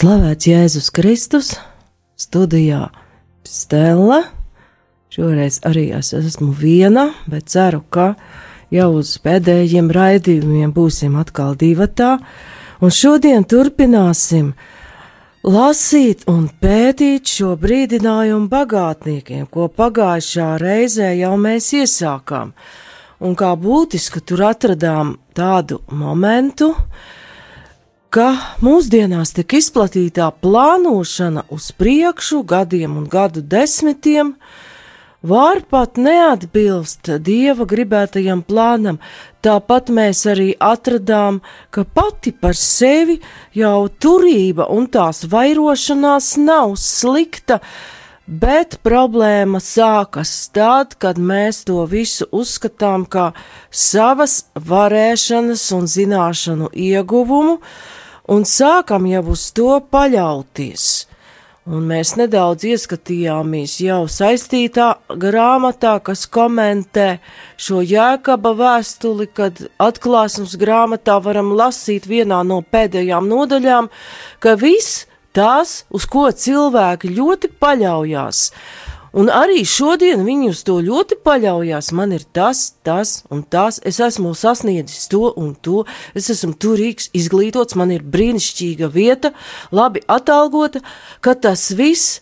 Slavēts Jēzus Kristus, studijā Stela. Šoreiz arī es esmu viena, bet ceru, ka jau uz pēdējiem raidījumiem būsim atkal divatā. Un šodien turpināsim lasīt un pētīt šo brīdinājumu bagātniekiem, ko pagājušā reizē jau mēs iesākām. Un kā būtiski tur atradām tādu momentu, ka mūsdienās tik izplatītā plānošana uz priekšu gadiem un gadu desmitiem var pat neatbilst dieva gribētajam plānam. Tāpat mēs arī atradām, ka pati par sevi jau turība un tās vairošanās nav slikta, bet problēma sākas tad, kad mēs to visu uzskatām kā savas varēšanas un zināšanu ieguvumu, un sākam jau uz to paļauties. Un mēs nedaudz ieskatījāmies jau saistītā grāmatā, kas komentē šo jēkaba vēstuli, kad atklāsmes grāmatā varam lasīt vienā no pēdējām nodaļām, ka viss tās, uz ko cilvēki ļoti paļaujās, Un arī šodien viņi uz to ļoti paļaujas. Man ir tas, tas un tas. Es esmu sasniedzis to un to. Es esmu turīgs, izglītots, man ir brīnišķīga vieta, labi atalgota, ka tas viss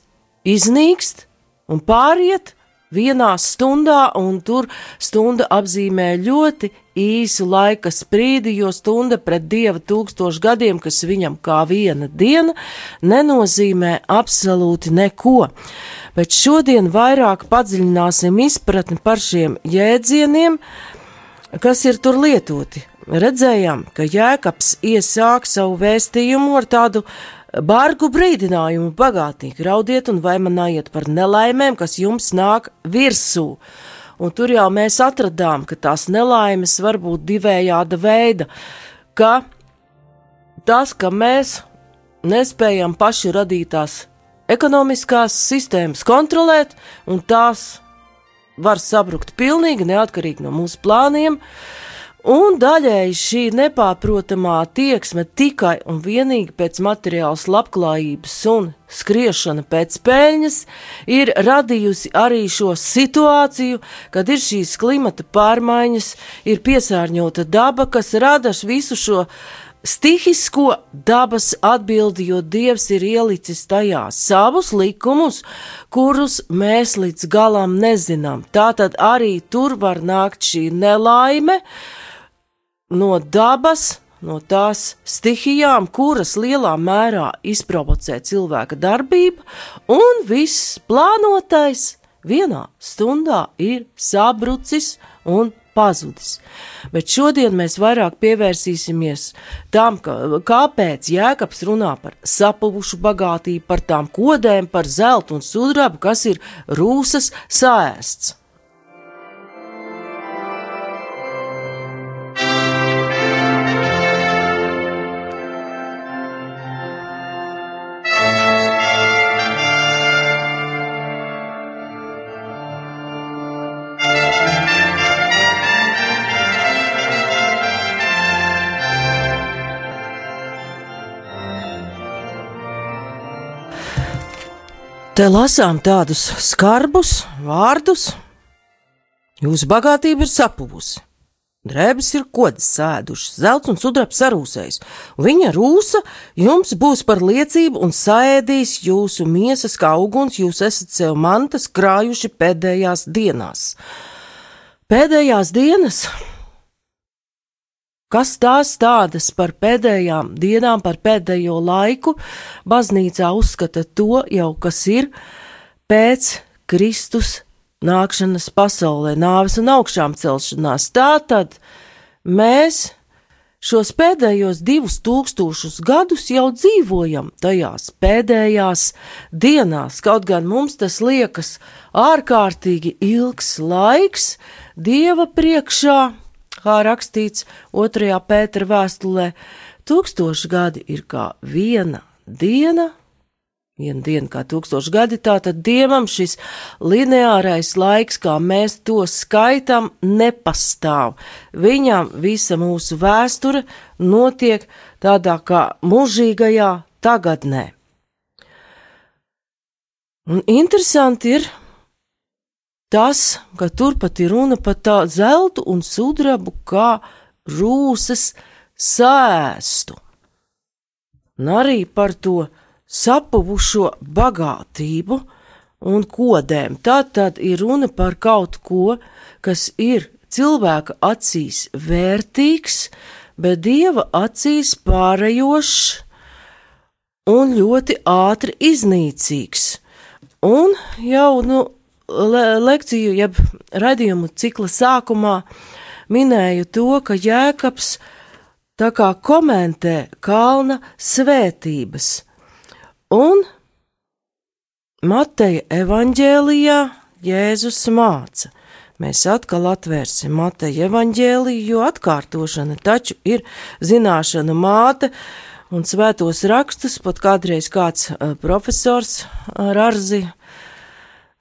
iznīkst un pāriet vienā stundā, un tur stunda apzīmē ļoti īsu laika sprīdi, jo stunda pret dieva tūkstošu gadiem, kas viņam kā viena diena, nenozīmē absolūti neko bet šodien vairāk padziļināsim izpratni par šiem jēdzieniem, kas ir tur lietoti. Redzējām, ka Jēkabs iesāk savu vēstījumu ar tādu bargu brīdinājumu bagātīgi raudiet un vaimanājiet par nelaimēm, kas jums nāk virsū. Un tur jau mēs atradām, ka tās nelaimes var būt divējāda veida, ka tas, ka mēs nespējam paši radītās ekonomiskās sistēmas kontrolēt, un tās var sabrukt pilnīgi neatkarīgi no mūsu plāniem. Un daļēji šī nepārprotamā tieksme tikai un vienīgi pēc materiālas labklājības un skriešana pēc peļņas ir radījusi arī šo situāciju, kad ir šīs klimata pārmaiņas, ir piesārņota daba, kas rada visu šo stihisko dabas atbildi, jo Dievs ir ielicis tajā savus likumus, kurus mēs līdz galam nezinām. Tātad arī tur var nākt šī nelaime no dabas, no tās stihijām, kuras lielā mērā izprovocē cilvēka darbība, un viss plānotais vienā stundā ir sabrucis un pazudis. Bet šodien mēs vairāk pievērsīsimies tam, ka, kāpēc Jēkabs runā par sapuvušu bagātību, par tām kodēm, par zeltu un sudrabu, kas ir rūsas sēsts. Te lasām tādus skarbus vārdus. Jūsu bagātība ir sapuvusi. Drēbes ir kodas sēdušas, zelts un sudrabs sarūsējis. Viņa rūsa jums būs par liecību un saēdīs jūsu miesas kā uguns, jūs esat sev mantas krājuši pēdējās dienās. Pēdējās dienas Kas tās tādas par pēdējām dienām, par pēdējo laiku, baznīcā uzskata to jau, kas ir pēc Kristus nākšanas pasaulē, nāves un augšām celšanās. Tā tad mēs šos pēdējos divus tūkstošus gadus jau dzīvojam tajās pēdējās dienās, kaut gan mums tas liekas ārkārtīgi ilgs laiks Dieva priekšā, kā rakstīts otrajā Pētera vēstulē, tūkstoši gadi ir kā viena diena Viena diena kā tūkstoši gadi, tātad dievam šis lineārais laiks, kā mēs to skaitām, nepastāv. Viņam visa mūsu vēsture notiek tādā kā mūžīgajā tagadnē. Un interesanti ir tas, ka turpat ir runa par tā zeltu un sudrabu kā rūsas sēstu. Un arī par to sapuvušo bagātību un kodēm. Tad, tad ir runa par kaut ko, kas ir cilvēka acīs vērtīgs, bet dieva acīs pārējošs un ļoti ātri iznīcīgs. Un jau nu, le lekciju, jeb radījumu cikla sākumā minēju to, ka Jēkabs tā kā komentē kalna svētības Un Mateja evaņģēlijā Jēzus māca. Mēs atkal atvērsim Mateja evaņģēliju, jo atkārtošana taču ir zināšana māte, un svētos rakstus pat kādreiz kāds uh, profesors ar arzi,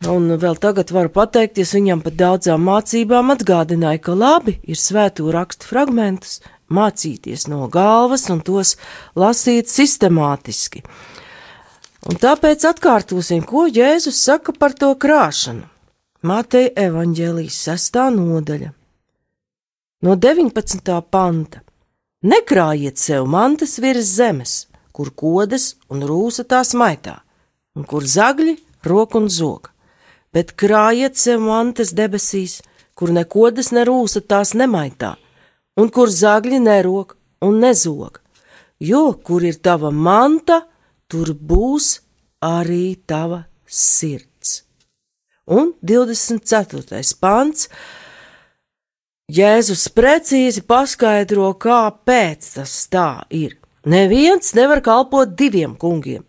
un vēl tagad varu pateikties viņam par daudzām mācībām atgādināja, ka labi ir svēto rakstu fragmentus mācīties no galvas un tos lasīt sistemātiski. Un tāpēc atkārtosim, ko Jēzus saka par to krāšanu. Mateja evaņģēlijas sestā nodaļa. No 19. panta. Nekrājiet sev mantas virs zemes, kur kodas un rūsa tās maitā, un kur zagļi rok un zog, bet krājiet sev mantas debesīs, kur ne kodas ne rūsa tās nemaitā, un kur zagļi nerok un nezog, jo kur ir tava manta, tur būs arī tava sirds. Un 24. pants. Jēzus precīzi paskaidro, kāpēc tas tā ir. Neviens nevar kalpot diviem kungiem.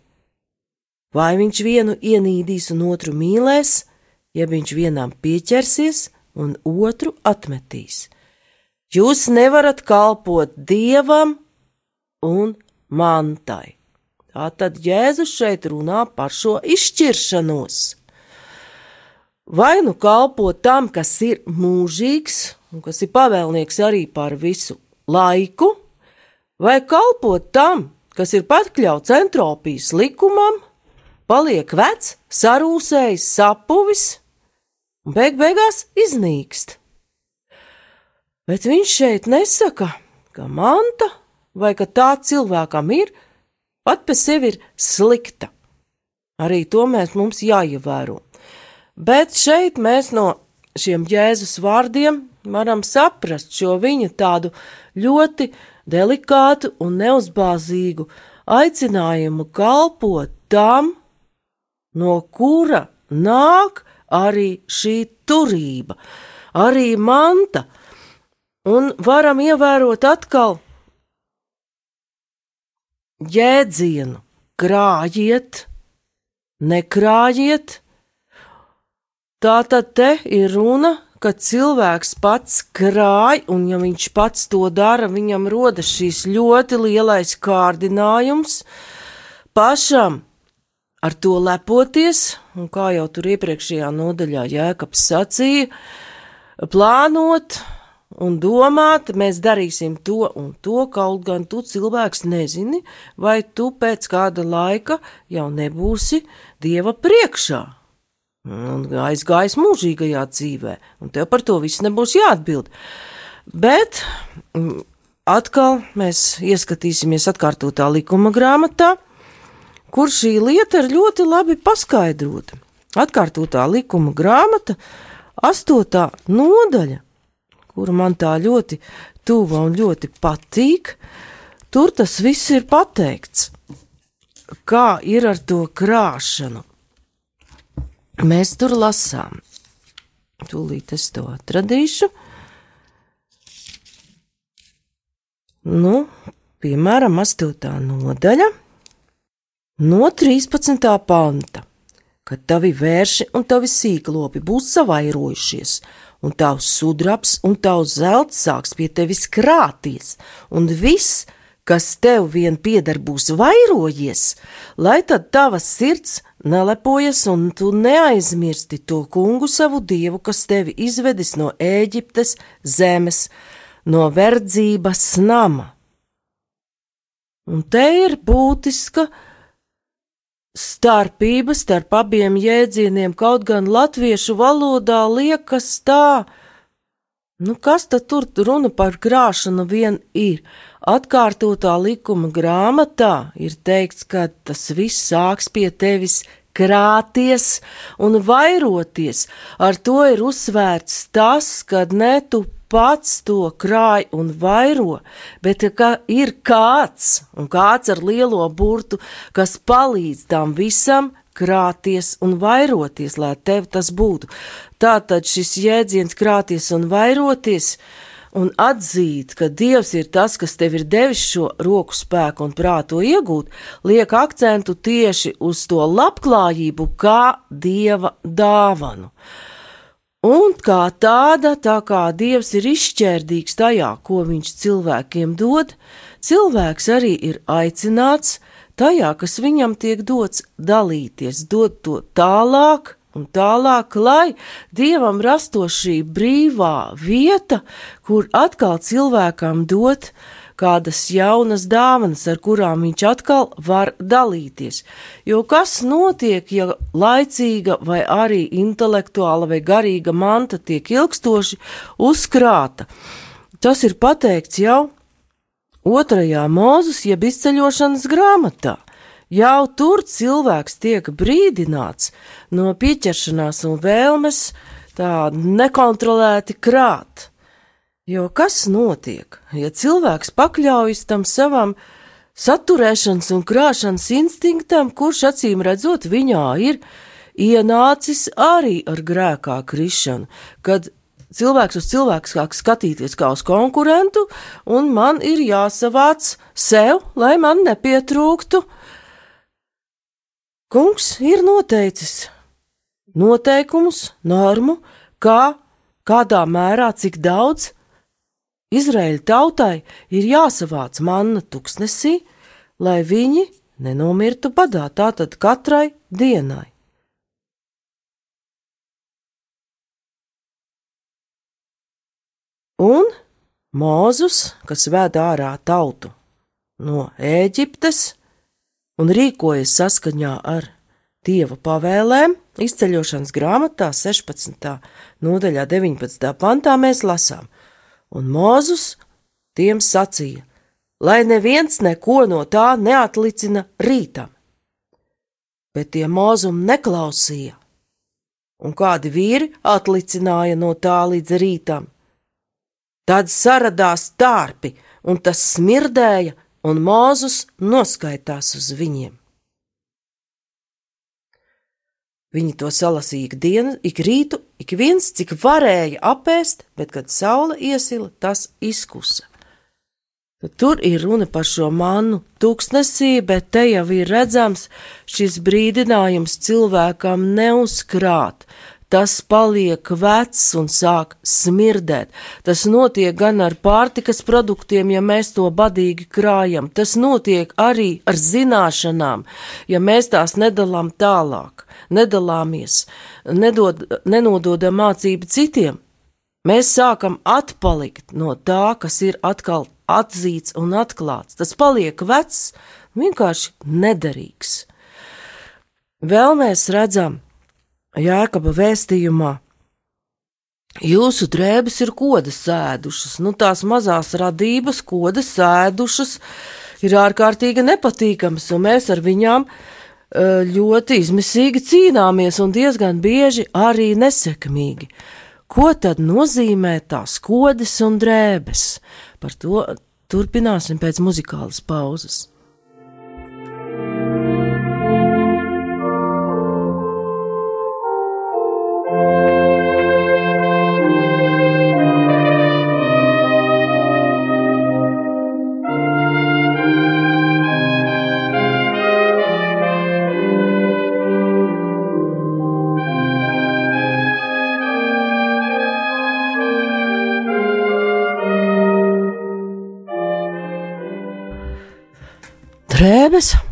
Vai viņš vienu ienīdīs un otru mīlēs, ja viņš vienam pieķersies un otru atmetīs. Jūs nevarat kalpot dievam un mantai. Tātad Jēzus šeit runā par šo izšķiršanos. Vai nu kalpot tam, kas ir mūžīgs un kas ir pavēlnieks arī par visu laiku, vai kalpot tam, kas ir pakļauts entropijas likumam, paliek vecs, sarūsējis, sapuvis un beig beigās iznīkst. Bet viņš šeit nesaka, ka manta vai ka tā cilvēkam ir, pat pa sevi ir slikta. Arī to mēs mums jāievēro. Bet šeit mēs no šiem Jēzus vārdiem varam saprast šo viņa tādu ļoti delikātu un neuzbāzīgu aicinājumu kalpot tam, no kura nāk arī šī turība, arī manta, un varam ievērot atkal jēdzienu krājiet, nekrājiet. Tā tad te ir runa, ka cilvēks pats krāj, un ja viņš pats to dara, viņam rodas šīs ļoti lielais kārdinājums pašam ar to lepoties, un kā jau tur iepriekšējā nodaļā Jēkabs sacīja, plānot, un domāt, mēs darīsim to un to, kaut gan tu cilvēks nezini, vai tu pēc kāda laika jau nebūsi Dieva priekšā. Un aizgājis mūžīgajā dzīvē, un tev par to viss nebūs jāatbild. Bet mm, atkal mēs ieskatīsimies atkārtotā likuma grāmatā, kur šī lieta ir ļoti labi paskaidrota. Atkārtotā likuma grāmata, astotā nodaļa kura man tā ļoti tuva un ļoti patīk, tur tas viss ir pateikts. Kā ir ar to krāšanu? Mēs tur lasām. Tūlīt es to atradīšu. Nu, piemēram, 8. nodaļa, no 13. panta, kad tavi vērši un tavi sīklopi būs savairojušies, un tavs sudrabs un tavs zelts sāks pie tevis krāties, un viss, kas tev vien pieder, būs vairojies, lai tad tava sirds nelepojas un tu neaizmirsti to kungu savu dievu, kas tevi izvedis no Ēģiptes zemes, no verdzības nama. Un te ir būtiska starpība starp abiem jēdzieniem, kaut gan latviešu valodā liekas tā, nu kas tad tur runa par krāšanu vien ir. Atkārtotā likuma grāmatā ir teikts, ka tas viss sāks pie tevis krāties un vairoties. Ar to ir uzsvērts tas, ka ne tu pats to krāj un vairo, bet ka ir kāds, un kāds ar lielo burtu, kas palīdz tam visam krāties un vairoties, lai tev tas būtu. Tātad šis jēdziens krāties un vairoties un atzīt, ka Dievs ir tas, kas tev ir devis šo roku spēku un prātu iegūt, liek akcentu tieši uz to labklājību kā Dieva dāvanu. Un kā tāda, tā kā Dievs ir izšķērdīgs tajā, ko viņš cilvēkiem dod, cilvēks arī ir aicināts tajā, kas viņam tiek dots, dalīties, dot to tālāk un tālāk, lai Dievam rastos šī brīvā vieta, kur atkal cilvēkam dot kādas jaunas dāvanas, ar kurām viņš atkal var dalīties. Jo kas notiek, ja laicīga vai arī intelektuāla vai garīga manta tiek ilgstoši uzkrāta? Tas ir pateikts jau otrajā mūzes, jeb izceļošanas grāmatā. Jau tur cilvēks tiek brīdināts no pieķeršanās un vēlmes tā nekontrolēti krāt. Jo kas notiek, ja cilvēks pakļaujas tam savam saturēšanas un krāšanas instinktam, kurš acīm redzot viņā ir ienācis arī ar grēkā krišanu, kad cilvēks uz cilvēku sāk skatīties kā uz konkurentu, un man ir jāsavāc sev, lai man nepietrūktu. Kungs ir noteicis noteikumus, normu, kā, kādā mērā, cik daudz Izraēļa tautai ir jāsavāc manna tuksnesī, lai viņi nenomirtu badā, tātad katrai dienai. Un Mūzus, kas ved ārā tautu no Ēģiptes un rīkojas saskaņā ar dieva pavēlēm, izceļošanas grāmatā 16. nodaļā 19. pantā mēs lasām – un Mozus tiem sacīja, lai neviens neko no tā neatlicina rītam. Bet tie mūzumi neklausīja, un kādi vīri atlicināja no tā līdz rītam. Tad saradās tārpi, un tas smirdēja, un Mūzus noskaitās uz viņiem. Viņi to salasīja ikdienu, ik rītu, ik viens, cik varēja apēst, bet, kad saule iesila, tas izkusa. Tur ir runa par šo mannu tūkstnesī, bet te jau ir redzams šis brīdinājums cilvēkam neuzkrāt, tas paliek vecs un sāk smirdēt. Tas notiek gan ar pārtikas produktiem, ja mēs to badīgi krājam, tas notiek arī ar zināšanām, ja mēs tās nedalām tālāk, nedalāmies, nedod, nenododam mācību citiem. Mēs sākam atpalikt no tā, kas ir atkal atzīts un atklāts. Tas paliek vecs, vienkārši nederīgs. Vēl mēs redzam, Jēkaba vēstījumā. Jūsu drēbes ir kodas sēdušas, nu tās mazās radības, kodas sēdušas, ir ārkārtīgi nepatīkamas, un mēs ar viņām ļoti izmisīgi cīnāmies un diezgan bieži arī nesekmīgi. Ko tad nozīmē tās kodas un drēbes? Par to turpināsim pēc muzikālas pauzes.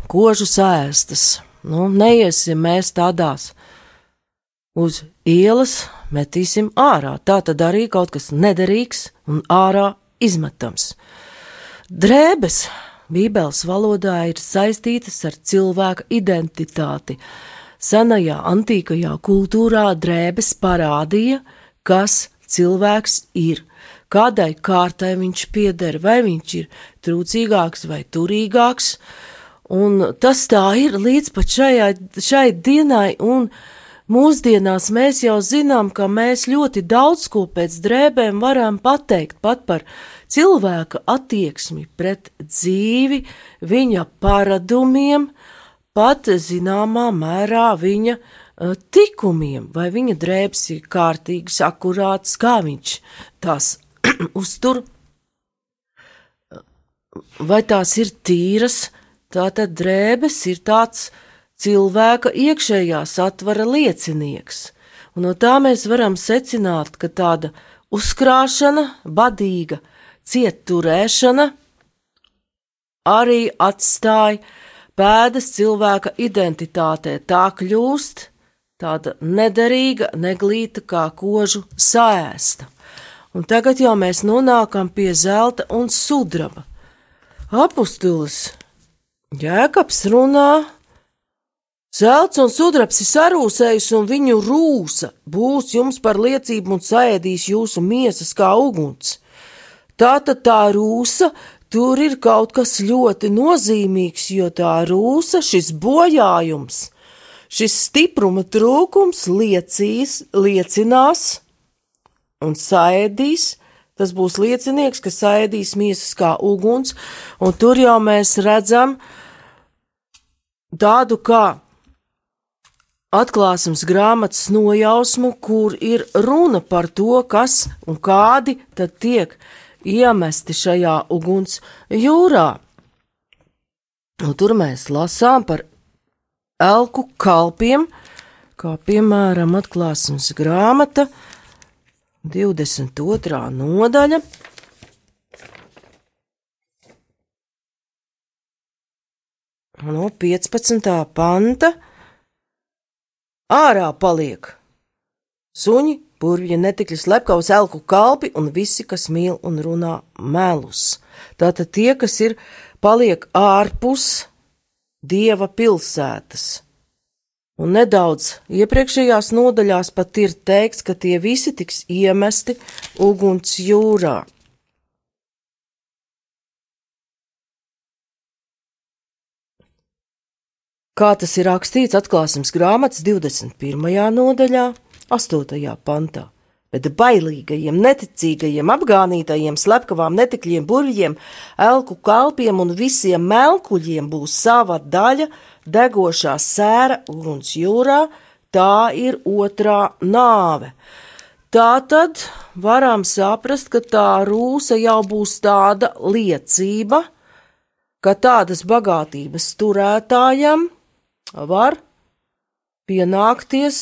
Kožu sēstas. Nu, neiesim mēs tādās uz ielas, metīsim ārā. Tā tad arī kaut kas nederīgs un ārā izmetams. Drēbes Bībeles valodā ir saistītas ar cilvēka identitāti. Senajā antīkajā kultūrā drēbes parādīja, kas cilvēks ir, kādai kārtai viņš pieder, vai viņš ir trūcīgāks vai turīgāks. Un tas tā ir līdz pat šajā, šai dienai, un Mūsdienās mēs jau zinām, ka mēs ļoti daudz ko pēc drēbēm varam pateikt pat par cilvēka attieksmi pret dzīvi, viņa paradumiem, pat zināmā mērā viņa uh, tikumiem, vai viņa drēbes ir kārtīgas, akurātas, kā viņš tās uztur, vai tās ir tīras, tātad drēbes ir tāds cilvēka iekšējā satvara liecinieks, un no tā mēs varam secināt, ka tāda uzkrāšana, badīga cieturēšana arī atstāja pēdas cilvēka identitātē, tā kļūst tāda nederīga, neglīta kā kožu sēsta. Un tagad jau mēs nonākam pie zelta un sudraba. Apustulis Jēkabs runā Zelts un sudrabs ir sarūsējis, un viņu rūsa būs jums par liecību un sēdīs jūsu miesas kā uguns. Tātad tā rūsa tur ir kaut kas ļoti nozīmīgs, jo tā rūsa, šis bojājums, šis stipruma trūkums liecīs, liecinās un sēdīs. Tas būs liecinieks, kas sēdīs miesas kā uguns, un tur jau mēs redzam tādu kā atklāsmes grāmatas nojausmu, kur ir runa par to, kas un kādi tad tiek iemesti šajā uguns jūrā. Un tur mēs lasām par elku kalpiem, kā piemēram atklāsmes grāmata 22. nodaļa. No 15. panta Ārā paliek suņi, burvji, netikļi, slepkavas, elku kalpi un visi, kas mīl un runā melus. Tātad tie, kas ir, paliek ārpus dieva pilsētas. Un nedaudz iepriekšējās nodaļās pat ir teikts, ka tie visi tiks iemesti uguns jūrā. kā tas ir rakstīts atklāsmes grāmatas 21. nodaļā, 8. pantā. Bet bailīgajiem, neticīgajiem, apgānītajiem, slepkavām, netikļiem, burvjiem, elku kalpiem un visiem melkuļiem būs sava daļa degošā sēra uguns jūrā, tā ir otrā nāve. Tā tad varam saprast, ka tā rūsa jau būs tāda liecība, ka tādas bagātības turētājam var pienākties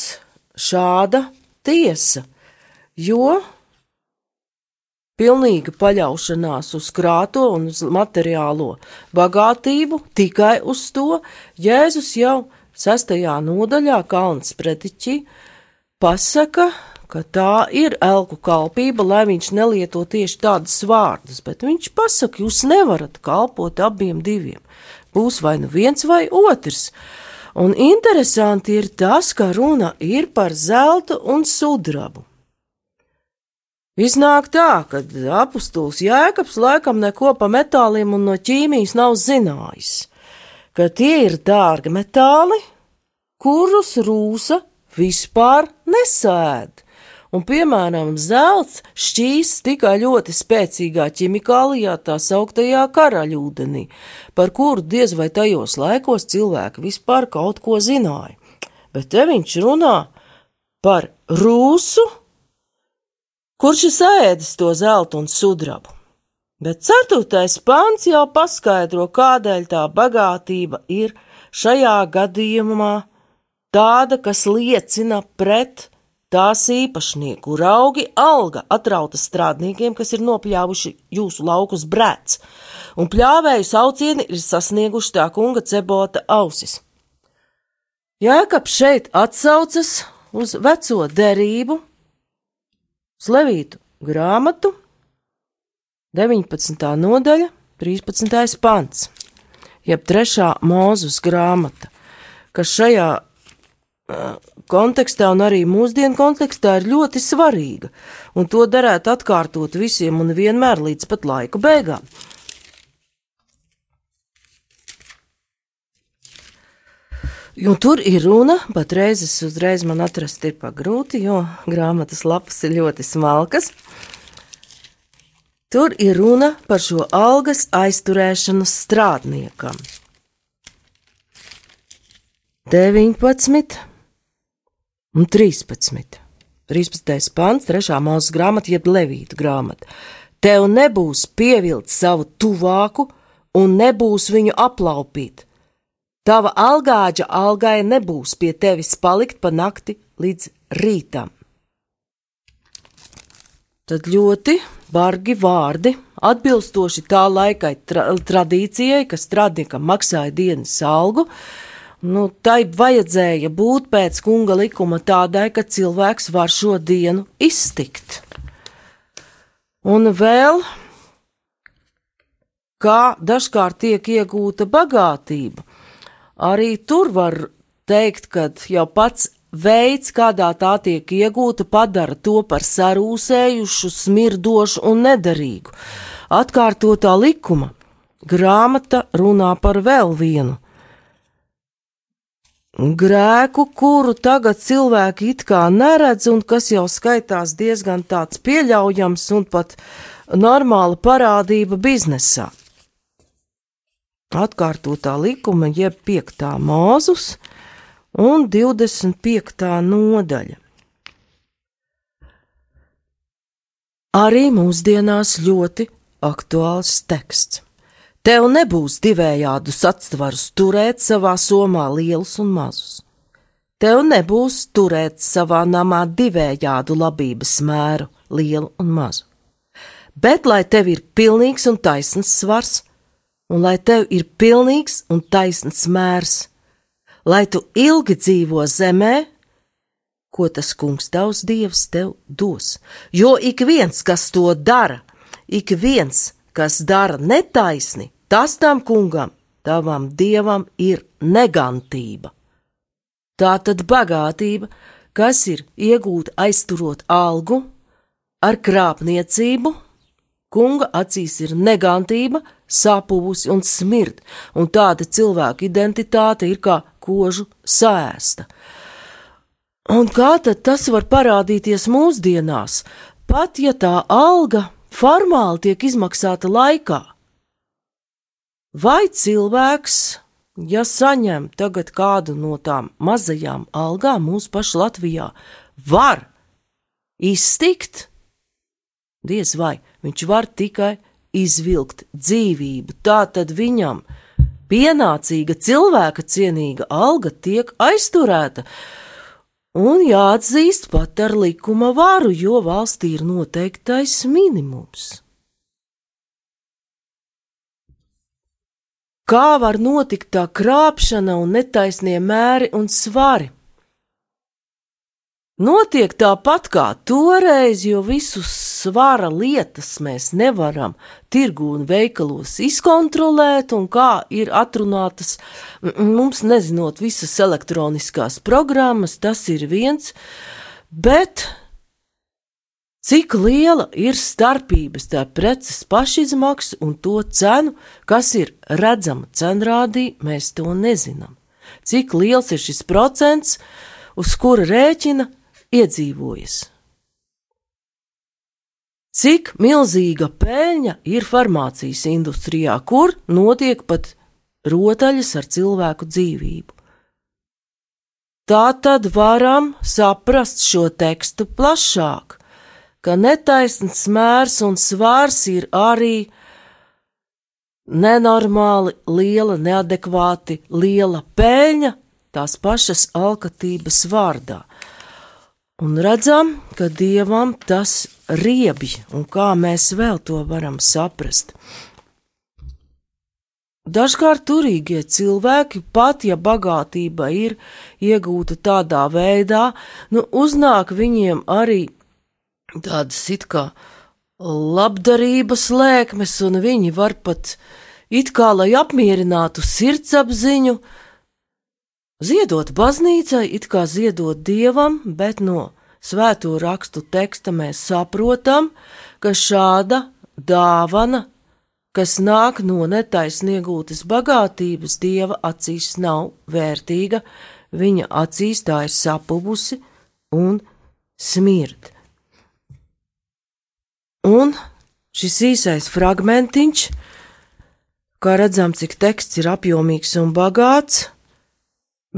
šāda tiesa, jo pilnīga paļaušanās uz krāto un uz materiālo bagātību, tikai uz to Jēzus jau sestajā nodaļā Kalns pretiķi pasaka, ka tā ir elku kalpība, lai viņš nelieto tieši tādas vārdas, bet viņš pasaka, jūs nevarat kalpot abiem diviem. Būs vai nu viens vai otrs. Un interesanti ir tas, ka runa ir par zeltu un sudrabu. Iznāk tā, ka apustulis Jēkabs laikam neko pa metāliem un no ķīmijas nav zinājis, ka tie ir dārgi metāli, kurus rūsa vispār nesēd un, piemēram, zelts šķīsts tikai ļoti spēcīgā ķimikālijā, tā sauktajā karaļūdenī, par kuru diez vai tajos laikos cilvēki vispār kaut ko zināja. Bet te viņš runā par rūsu, kurš ir sēdis to zeltu un sudrabu. Bet ceturtais pants jau paskaidro, kādēļ tā bagātība ir šajā gadījumā tāda, kas liecina pret tās īpašnieku raugi alga atrauta strādniekiem, kas ir nopļāvuši jūsu laukus brēc, un pļāvēju saucieni ir sasnieguši tā kunga cebota ausis. Jēkabs šeit atsaucas uz veco derību, Slavītu grāmatu, 19. nodaļa, 13. pants, jeb 3. mūzus grāmata, kas šajā kontekstā un arī mūsdienu kontekstā ir ļoti svarīga, un to darētu atkārtot visiem un vienmēr līdz pat laika beigām. Jo tur ir runa, patreiz es uzreiz man atrast ir pa grūti, jo grāmatas lapas ir ļoti smalkas. Tur ir runa par šo algas aizturēšanu strādniekam. 19 un 13. 13. pants, 3. mūzes grāmata, jeb Levīta grāmata. Tev nebūs pievilkt savu tuvāku un nebūs viņu aplaupīt. Tava algāģa algai nebūs pie tevis palikt pa nakti līdz rītam. Tad ļoti bargi vārdi, atbilstoši tā laikai tra tradīcijai, ka strādniekam maksāja dienas algu, Nu, tai vajadzēja būt pēc kunga likuma tādai, ka cilvēks var šo dienu iztikt. Un vēl, kā dažkārt tiek iegūta bagātība, arī tur var teikt, ka jau pats veids, kādā tā tiek iegūta, padara to par sarūsējušu, smirdošu un nederīgu. Atkārtotā likuma grāmata runā par vēl vienu grēku, kuru tagad cilvēki it kā neredz, un kas jau skaitās diezgan tāds pieļaujams un pat normāla parādība biznesā. Atkārtotā likuma, jeb piektā mūzus un 25. nodaļa. Arī mūsdienās ļoti aktuāls teksts. Tev nebūs divējādus atsvarus turēt savā somā lielus un mazus. Tev nebūs turēt savā namā divējādu labības mēru, lielu un mazu. Bet lai tev ir pilnīgs un taisns svars, un lai tev ir pilnīgs un taisns mērs, lai tu ilgi dzīvo zemē, ko tas kungs tavs dievs tev dos. Jo ik viens, kas to dara, ik viens, kas dara netaisni, Tas tam kungam, tavam dievam, ir negantība. Tā tad bagātība, kas ir iegūta aizturot algu, ar krāpniecību, kunga acīs ir negantība, sapuvusi un smird, un tāda cilvēka identitāte ir kā kožu sēsta. Un kā tad tas var parādīties mūsdienās, pat ja tā alga formāli tiek izmaksāta laikā? Vai cilvēks, ja saņem tagad kādu no tām mazajām algām mūsu pašu Latvijā, var iztikt? Diez vai viņš var tikai izvilkt dzīvību, tā tad viņam pienācīga cilvēka cienīga alga tiek aizturēta. Un jāatzīst pat ar likuma varu, jo valstī ir noteiktais minimums. Kā var notikt tā krāpšana un netaisnie mēri un svari? Notiek tāpat kā toreiz, jo visus svara lietas mēs nevaram tirgu un veikalos izkontrolēt, un kā ir atrunātas, mums nezinot visas elektroniskās programmas, tas ir viens, bet Cik liela ir starpība starp preces pašizmaksu un to cenu, kas ir redzama cenrādī, mēs to nezinām. Cik liels ir šis procents, uz kura rēķina iedzīvojas? Cik milzīga peļņa ir farmācijas industrijā, kur notiek pat rotaļas ar cilvēku dzīvību? Tā tad varam saprast šo tekstu plašāk ka netaisns mērs un svārs ir arī nenormāli liela, neadekvāti liela peļņa tās pašas alkatības vārdā. Un redzam, ka dievam tas riebj, un kā mēs vēl to varam saprast. Dažkārt turīgie cilvēki, pat ja bagātība ir iegūta tādā veidā, nu uznāk viņiem arī tādas it kā labdarības lēkmes, un viņi var pat it kā, lai apmierinātu sirdsapziņu, ziedot baznīcai, it kā ziedot dievam, bet no svēto rakstu teksta mēs saprotam, ka šāda dāvana kas nāk no netaisniegūtas bagātības, dieva acīs nav vērtīga, viņa acīs tā ir sapubusi un smird. Un šis īsais fragmentiņš, kā redzam, cik teksts ir apjomīgs un bagāts,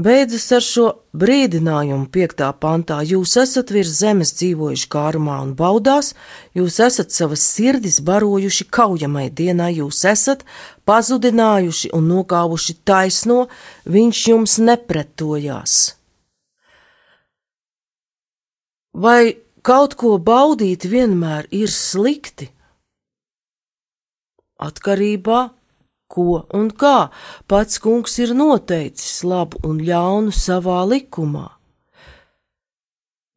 Beidzas ar šo brīdinājumu piektā pantā: Jūs esat virs zemes dzīvojuši kārumā un baudās, jūs esat savas sirdis barojuši kaujamai dienai, jūs esat pazudinājuši un nokāvuši taisno, viņš jums nepretojās. Vai kaut ko baudīt vienmēr ir slikti? Atkarībā ko un kā pats kungs ir noteicis labu un ļaunu savā likumā.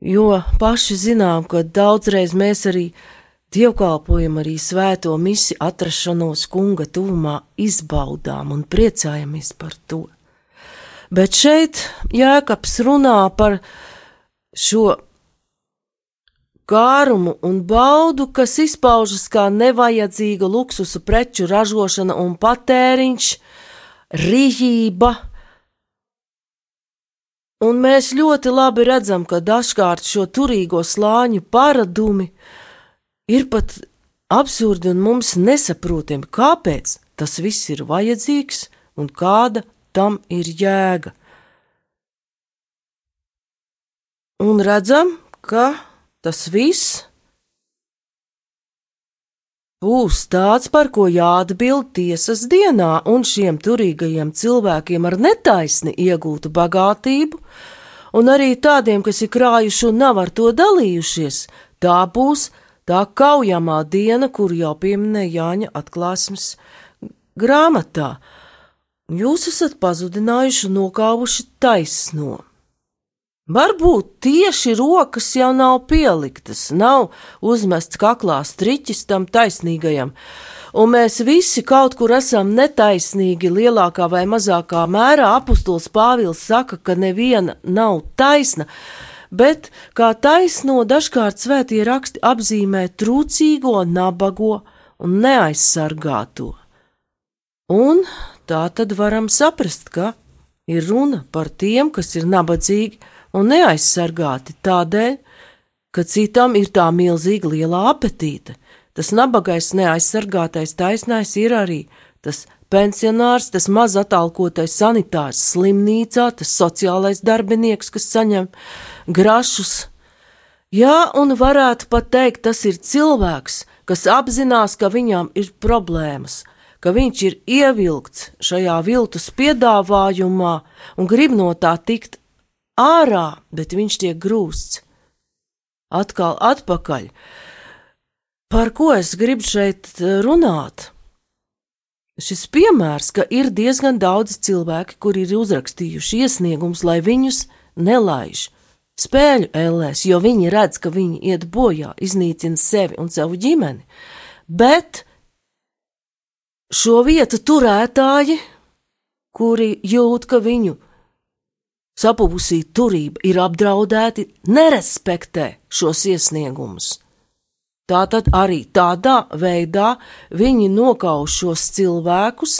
Jo paši zinām, ka daudzreiz mēs arī dievkalpojam arī svēto misi atrašanos kunga tuvumā izbaudām un priecājamies par to. Bet šeit Jēkabs runā par šo kārumu un baudu, kas izpaužas kā nevajadzīga luksusu preču ražošana un patēriņš, rīcība. Un mēs ļoti labi redzam, ka dažkārt šo turīgo slāņu paradumi ir pat absurdi un mums nesaprotami, kāpēc tas viss ir vajadzīgs un kāda tam ir jēga. Un redzam, ka Tas viss būs tāds, par ko jāatbild tiesas dienā, un šiem turīgajiem cilvēkiem ar netaisni iegūtu bagātību, un arī tādiem, kas ir krājuši un nav ar to dalījušies, tā būs tā kaujamā diena, kuru jau pieminēja Jāņa atklāsmes grāmatā. Jūs esat pazudinājuši un nokāvuši taisno. Varbūt tieši rokas jau nav pieliktas, nav uzmests kaklā striķis tam taisnīgajam, un mēs visi kaut kur esam netaisnīgi lielākā vai mazākā mērā. Apostols Pāvils saka, ka neviena nav taisna, bet kā taisno dažkārt svētie raksti apzīmē trūcīgo, nabago un neaizsargāto. Un tā tad varam saprast, ka ir runa par tiem, kas ir nabadzīgi un neaizsargāti tādēļ, ka citam ir tā milzīga liela apetīte. Tas nabagais, neaizsargātais taisnais ir arī tas pensionārs, tas maz atalkotais sanitārs slimnīcā, tas sociālais darbinieks, kas saņem grašus. Jā, un varētu pat teikt, tas ir cilvēks, kas apzinās, ka viņam ir problēmas, ka viņš ir ievilkts šajā viltus piedāvājumā un grib no tā tikt ārā, bet viņš tiek grūsts. Atkal atpakaļ. Par ko es gribu šeit eh, runāt? Šis piemērs, ka ir diezgan daudz cilvēki, kuri ir uzrakstījuši iesniegumus, lai viņus nelaiž spēļu ellēs, jo viņi redz, ka viņi iet bojā, iznīcina sevi un savu ģimeni. Bet šo vietu turētāji, kuri jūt, ka viņu sapūsī turība ir apdraudēti, nerespektē šos iesniegumus. Tātad arī tādā veidā viņi nokauš šos cilvēkus,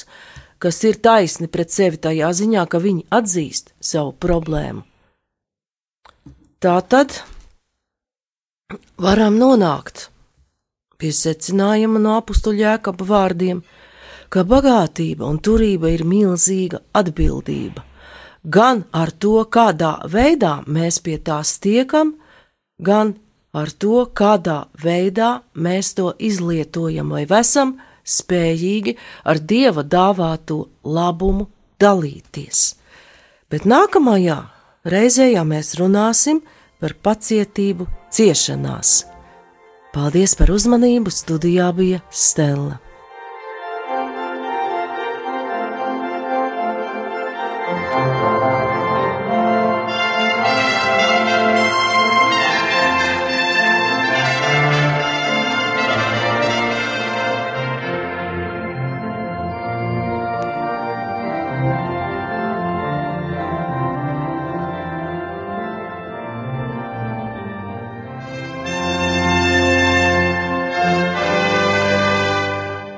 kas ir taisni pret sevi tajā ziņā, ka viņi atzīst savu problēmu. Tātad varam nonākt pie secinājuma no apstuļēkapa vārdiem, ka bagātība un turība ir milzīga atbildība gan ar to, kādā veidā mēs pie tās tiekam, gan ar to, kādā veidā mēs to izlietojam, vai esam spējīgi ar dieva dāvāto labumu dalīties. Bet nākamajā reizē, ja mēs runāsim par pacietību ciešanās. Paldies par uzmanību! Studijā bija Stela.